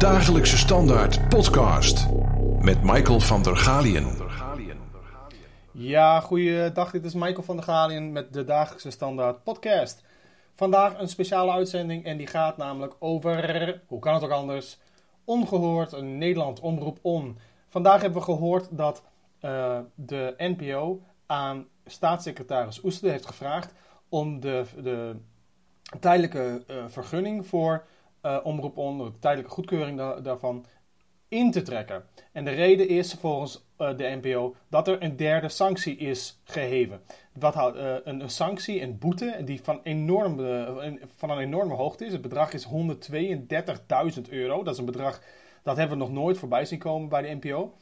Dagelijkse Standaard podcast met Michael van der Galien. Ja, goeiedag. Dit is Michael van der Galien met de Dagelijkse Standaard podcast. Vandaag een speciale uitzending en die gaat namelijk over, hoe kan het ook anders, ongehoord, een Nederland omroep on. Vandaag hebben we gehoord dat uh, de NPO aan staatssecretaris Oester heeft gevraagd om de, de tijdelijke uh, vergunning voor uh, Omroep de tijdelijke goedkeuring da daarvan, in te trekken. En de reden is volgens uh, de NPO dat er een derde sanctie is geheven. Wat houdt uh, een, een, sanctie, een boete, die van, enorm, van een enorme hoogte is. Het bedrag is 132.000 euro. Dat is een bedrag dat hebben we nog nooit voorbij zien komen bij de NPO.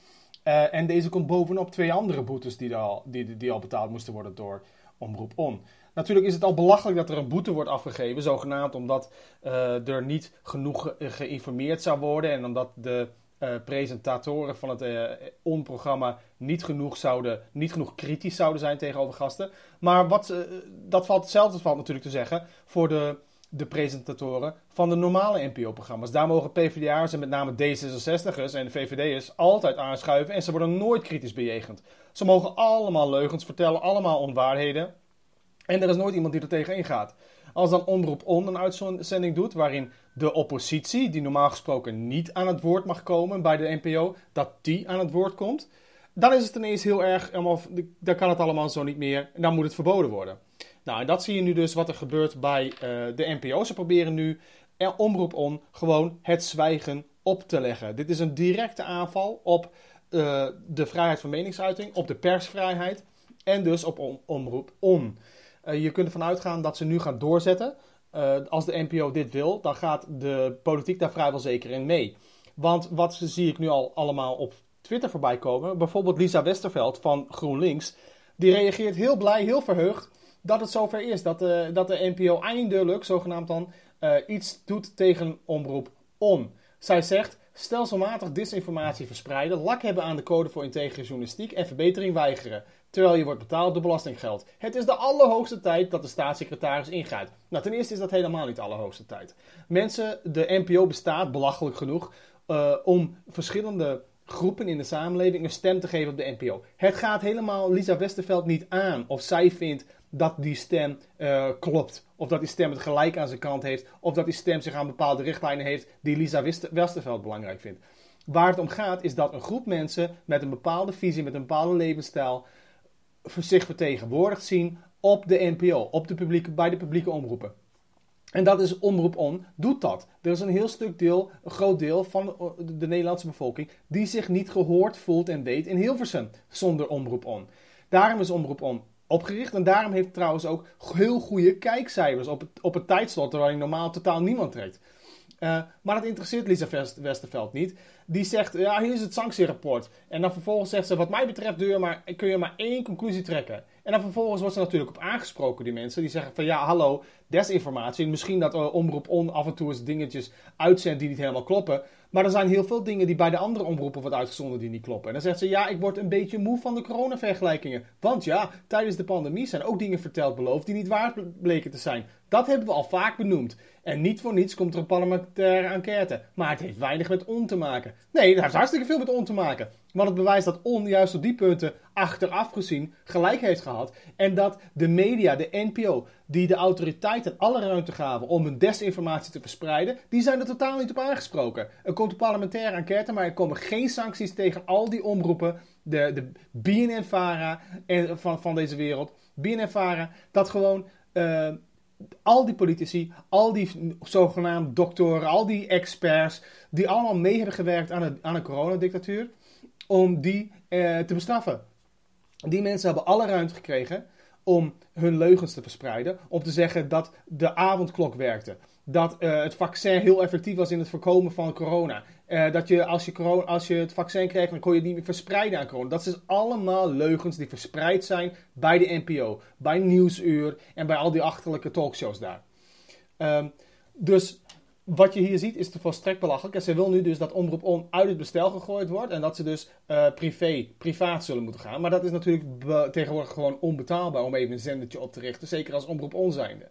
en deze komt bovenop twee andere boetes die al, die, die al betaald moesten worden door Omroep On. Natuurlijk is het al belachelijk dat er een boete wordt afgegeven, zogenaamd omdat uh, er niet genoeg geïnformeerd zou worden en omdat de uh, presentatoren van het uh, ON-programma niet genoeg, zouden, niet genoeg kritisch zouden zijn tegenover gasten. Maar wat, dat valt hetzelfde valt natuurlijk te zeggen voor de, de presentatoren van de normale NPO-programma's. Daar mogen PvdA'ers en met name D66'ers en VVD'ers altijd aanschuiven en ze worden nooit kritisch bejegend. Ze mogen allemaal leugens vertellen, allemaal onwaarheden. En er is nooit iemand die er tegen ingaat. Als dan Omroep On een uitzending doet waarin de oppositie, die normaal gesproken niet aan het woord mag komen bij de NPO, dat die aan het woord komt, dan is het ineens heel erg, dan kan het allemaal zo niet meer en dan moet het verboden worden. Nou, en dat zie je nu dus wat er gebeurt bij uh, de NPO. Ze proberen nu Omroep On gewoon het zwijgen op te leggen. Dit is een directe aanval op de vrijheid van meningsuiting, op de persvrijheid en dus op om, Omroep On. Uh, je kunt ervan uitgaan dat ze nu gaan doorzetten. Uh, als de NPO dit wil, dan gaat de politiek daar vrijwel zeker in mee. Want wat zie ik nu al allemaal op Twitter voorbij komen. Bijvoorbeeld Lisa Westerveld van GroenLinks. Die reageert heel blij, heel verheugd dat het zover is. Dat de, dat de NPO eindelijk, zogenaamd dan, iets doet tegen omroep on. Zij zegt, stelselmatig disinformatie verspreiden, lak hebben aan de code voor integere journalistiek en verbetering weigeren terwijl je wordt betaald door belastinggeld. Het is de allerhoogste tijd dat de staatssecretaris ingaat. Nou, ten eerste is dat helemaal niet de allerhoogste tijd. Mensen, de NPO bestaat, belachelijk genoeg, uh, om verschillende groepen in de samenleving een stem te geven op de NPO. Het gaat helemaal Lisa Westerveld niet aan of zij vindt dat die stem uh, klopt. Of dat die stem het gelijk aan zijn kant heeft. Of dat die stem zich aan bepaalde richtlijnen heeft die Lisa Westerveld belangrijk vindt. Waar het om gaat is dat een groep mensen met een bepaalde visie, met een bepaalde levensstijl, zich vertegenwoordigd zien op de NPO, op de publieke, bij de publieke omroepen. En dat is Omroep On, doet dat. Er is een heel stuk deel, een groot deel van de Nederlandse bevolking die zich niet gehoord voelt en weet in Hilversum zonder Omroep On. Daarom is Omroep On opgericht en daarom heeft trouwens ook heel goede kijkcijfers op het, op het tijdslot waar normaal totaal niemand trekt. Uh, maar dat interesseert Lisa Westerveld niet. Die zegt, ja, hier is het sanctierapport. En dan vervolgens zegt ze, wat mij betreft je maar, kun je maar één conclusie trekken. En dan vervolgens wordt ze natuurlijk op aangesproken, die mensen. Die zeggen van, ja, hallo, desinformatie. Misschien dat uh, Omroep On af en toe eens dingetjes uitzendt die niet helemaal kloppen. Maar er zijn heel veel dingen die bij de andere omroepen worden uitgezonden die niet kloppen. En dan zegt ze, ja, ik word een beetje moe van de coronavergelijkingen. Want ja, tijdens de pandemie zijn ook dingen verteld beloofd die niet waar bleken te zijn. Dat hebben we al vaak benoemd. En niet voor niets komt er een parlementaire enquête. Maar het heeft weinig met on te maken. Nee, het heeft hartstikke veel met on te maken. Want het bewijst dat on juist op die punten achteraf gezien gelijk heeft gehad. En dat de media, de NPO, die de autoriteiten alle ruimte gaven om hun desinformatie te verspreiden, die zijn er totaal niet op aangesproken. Er komt een parlementaire enquête, maar er komen geen sancties tegen al die omroepen, de, de BNN-Vara van, van deze wereld, BNN-Vara, dat gewoon... Uh, al die politici, al die zogenaamde doktoren, al die experts, die allemaal mee hebben gewerkt aan, het, aan een coronadictatuur, om die eh, te bestraffen. Die mensen hebben alle ruimte gekregen om hun leugens te verspreiden, om te zeggen dat de avondklok werkte, dat uh, het vaccin heel effectief was in het voorkomen van corona, uh, dat je als, je corona als je het vaccin kreeg, dan kon je het niet meer verspreiden aan corona. Dat zijn dus allemaal leugens die verspreid zijn bij de NPO, bij Nieuwsuur en bij al die achterlijke talkshows daar. Um, dus wat je hier ziet is te volstrekt belachelijk. En ze wil nu dus dat Omroep On uit het bestel gegooid wordt. En dat ze dus uh, privé, privaat zullen moeten gaan. Maar dat is natuurlijk tegenwoordig gewoon onbetaalbaar om even een zendertje op te richten. Zeker als Omroep On zijnde.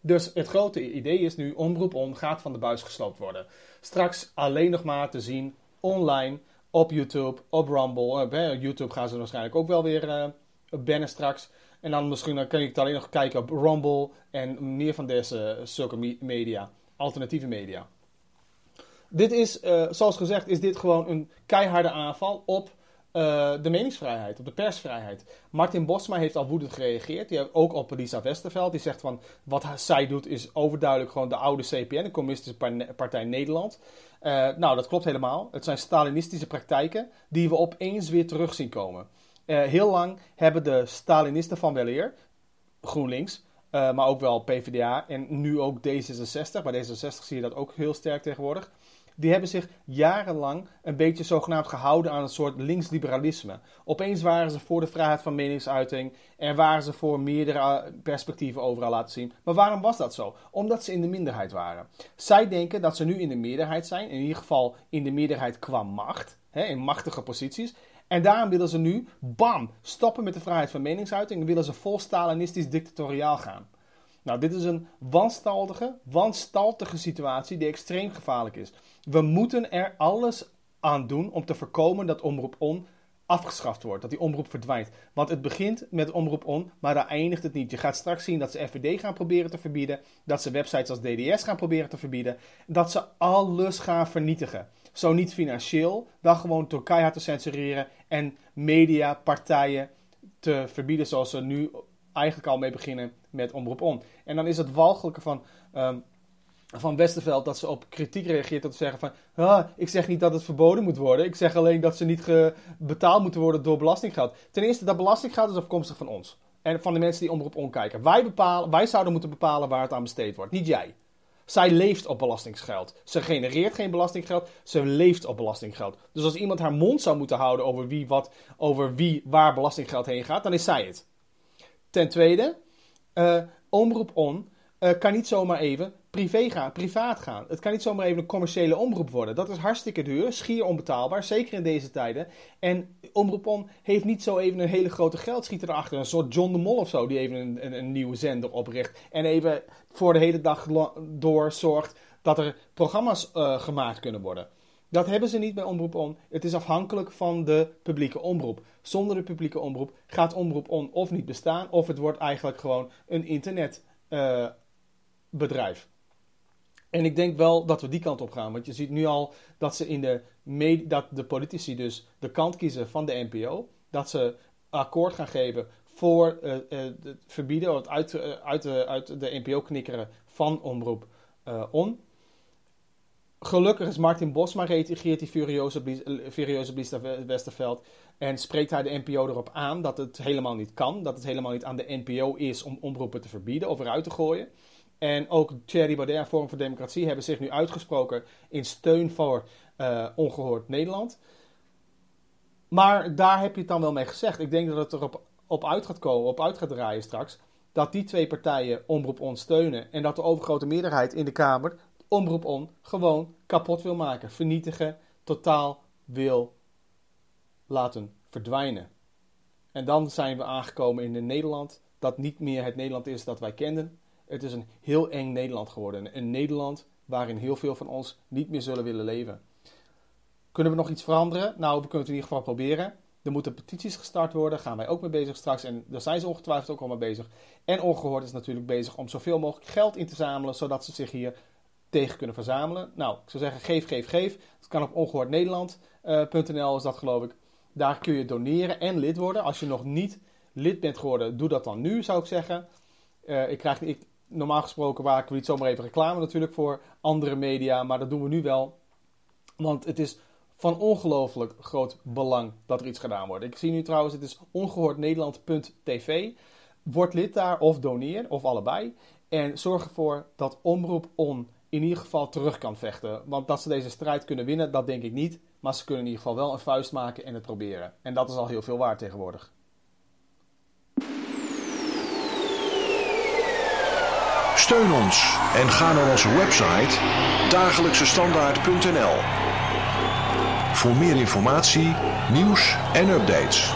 Dus het grote idee is nu, Omroep On gaat van de buis gesloopt worden. Straks alleen nog maar te zien online, op YouTube, op Rumble. Uh, YouTube gaan ze waarschijnlijk ook wel weer uh, bannen straks. En dan misschien dan kun je het alleen nog kijken op Rumble en meer van deze zulke media, alternatieve media. Dit is, zoals gezegd, is dit gewoon een keiharde aanval op uh, de meningsvrijheid, op de persvrijheid. Martin Bosma heeft al woedend gereageerd. Die heeft ook op Lisa Westerveld. Die zegt van wat zij doet is overduidelijk gewoon de oude CPN, de Communistische Partij Nederland. Uh, nou, dat klopt helemaal. Het zijn Stalinistische praktijken die we opeens weer terug zien komen. Uh, heel lang hebben de Stalinisten van weleer, GroenLinks, maar ook wel PvdA en nu ook D66. Bij D66 zie je dat ook heel sterk tegenwoordig die hebben zich jarenlang een beetje zogenaamd gehouden aan een soort linksliberalisme. Opeens waren ze voor de vrijheid van meningsuiting en waren ze voor meerdere eh, perspectieven overal laten zien. Maar waarom was dat zo? Omdat ze in de minderheid waren. Zij denken dat ze nu in de meerderheid zijn, in ieder geval in de meerderheid qua macht, hè, in machtige posities. En daarom willen ze nu, bam, stoppen met de vrijheid van meningsuiting en willen ze vol Stalinistisch dictatoriaal gaan. Nou, dit is een wanstaltige, wanstaltige situatie die extreem gevaarlijk is. We moeten er alles aan doen om te voorkomen dat Omroep On afgeschaft wordt, dat die omroep verdwijnt. Want het begint met Omroep On, maar daar eindigt het niet. Je gaat straks zien dat ze FVD gaan proberen te verbieden, dat ze websites als DDS gaan proberen te verbieden, dat ze alles gaan vernietigen. Zo niet financieel, dan gewoon door keihard te censureren en media, partijen te verbieden zoals ze nu eigenlijk al mee beginnen met Omroep On. En dan is het walgelijke van, um, van Westerveld dat ze op kritiek reageert. Dat ze zeggen van, ik zeg niet dat het verboden moet worden. Ik zeg alleen dat ze niet betaald moeten worden door belastinggeld. Ten eerste, dat belastinggeld is afkomstig van ons. En van de mensen die Omroep On kijken. Wij, bepalen, wij zouden moeten bepalen waar het aan besteed wordt. Niet jij. Zij leeft op belastinggeld. Ze genereert geen belastinggeld, ze leeft op belastinggeld. Dus als iemand haar mond zou moeten houden over wie, wat, over wie waar belastinggeld heen gaat, dan is zij het. Ten tweede, uh, Omroep On uh, kan niet zomaar even privé gaan, privaat gaan. Het kan niet zomaar even een commerciële omroep worden. Dat is hartstikke duur, schier onbetaalbaar, zeker in deze tijden. En Omroep On heeft niet zo even een hele grote geldschieter erachter. Een soort John de Mol of zo, die even een, een, nieuwe zender opricht. En even voor de hele dag door zorgt dat er programma's uh, gemaakt kunnen worden. Dat hebben ze niet bij Omroep On. Het is afhankelijk van de publieke omroep. Zonder de publieke omroep gaat Omroep On of niet bestaan, of het wordt eigenlijk gewoon een internetbedrijf. Uh, en ik denk wel dat we die kant op gaan. Want je ziet nu al dat, ze in de dat de politici dus de kant kiezen van de NPO. Dat ze akkoord gaan geven voor uh, uh, het verbieden, het uit, uit, uit de NPO knikkeren van omroep on. Gelukkig is Martin Bosma reageert die furioze, furioze Westerveld. En spreekt hij de NPO erop aan dat het helemaal niet kan. Dat het helemaal niet aan de NPO is om omroepen te verbieden of eruit te gooien. En ook Thierry Baudet en Forum voor Democratie hebben zich nu uitgesproken in steun voor uh, Ongehoord Nederland. Maar daar heb je het dan wel mee gezegd. Ik denk dat het erop op uit gaat komen, op uit gaat draaien straks. Dat die twee partijen Omroep On steunen. En dat de overgrote meerderheid in de Kamer Omroep On gewoon kapot wil maken. Vernietigen, totaal wil laten verdwijnen. En dan zijn we aangekomen in een Nederland dat niet meer het Nederland is dat wij kenden. Het is een heel eng Nederland geworden. Een Nederland waarin heel veel van ons niet meer zullen willen leven. Kunnen we nog iets veranderen? Nou, we kunnen het in ieder geval proberen. Er moeten petities gestart worden, gaan wij ook mee bezig straks. En daar zijn ze ongetwijfeld ook al mee bezig. En Ongehoord is natuurlijk bezig om zoveel mogelijk geld in te zamelen, zodat ze zich hier tegen kunnen verzamelen. Nou, ik zou zeggen, geef, geef, geef. Dat kan op ongehoordnederland.nl is dat geloof ik. Daar kun je doneren en lid worden. Als je nog niet lid bent geworden, doe dat dan nu, zou ik zeggen. Uh, ik krijg, ik, normaal gesproken maken we niet zomaar even reclame natuurlijk voor andere media, maar dat doen we nu wel. Want het is van ongelooflijk groot belang dat er iets gedaan wordt. Ik zie nu trouwens, het is ongehoordnederland.tv. Word lid daar of doneer, of allebei. En zorg ervoor dat Omroep On in ieder geval terug kan vechten. Want dat ze deze strijd kunnen winnen, dat denk ik niet. Maar ze kunnen in ieder geval wel een vuist maken en het proberen. En dat is al heel veel waard tegenwoordig. Steun ons en ga naar onze website dagelijksestandaard.nl voor meer informatie, nieuws en updates.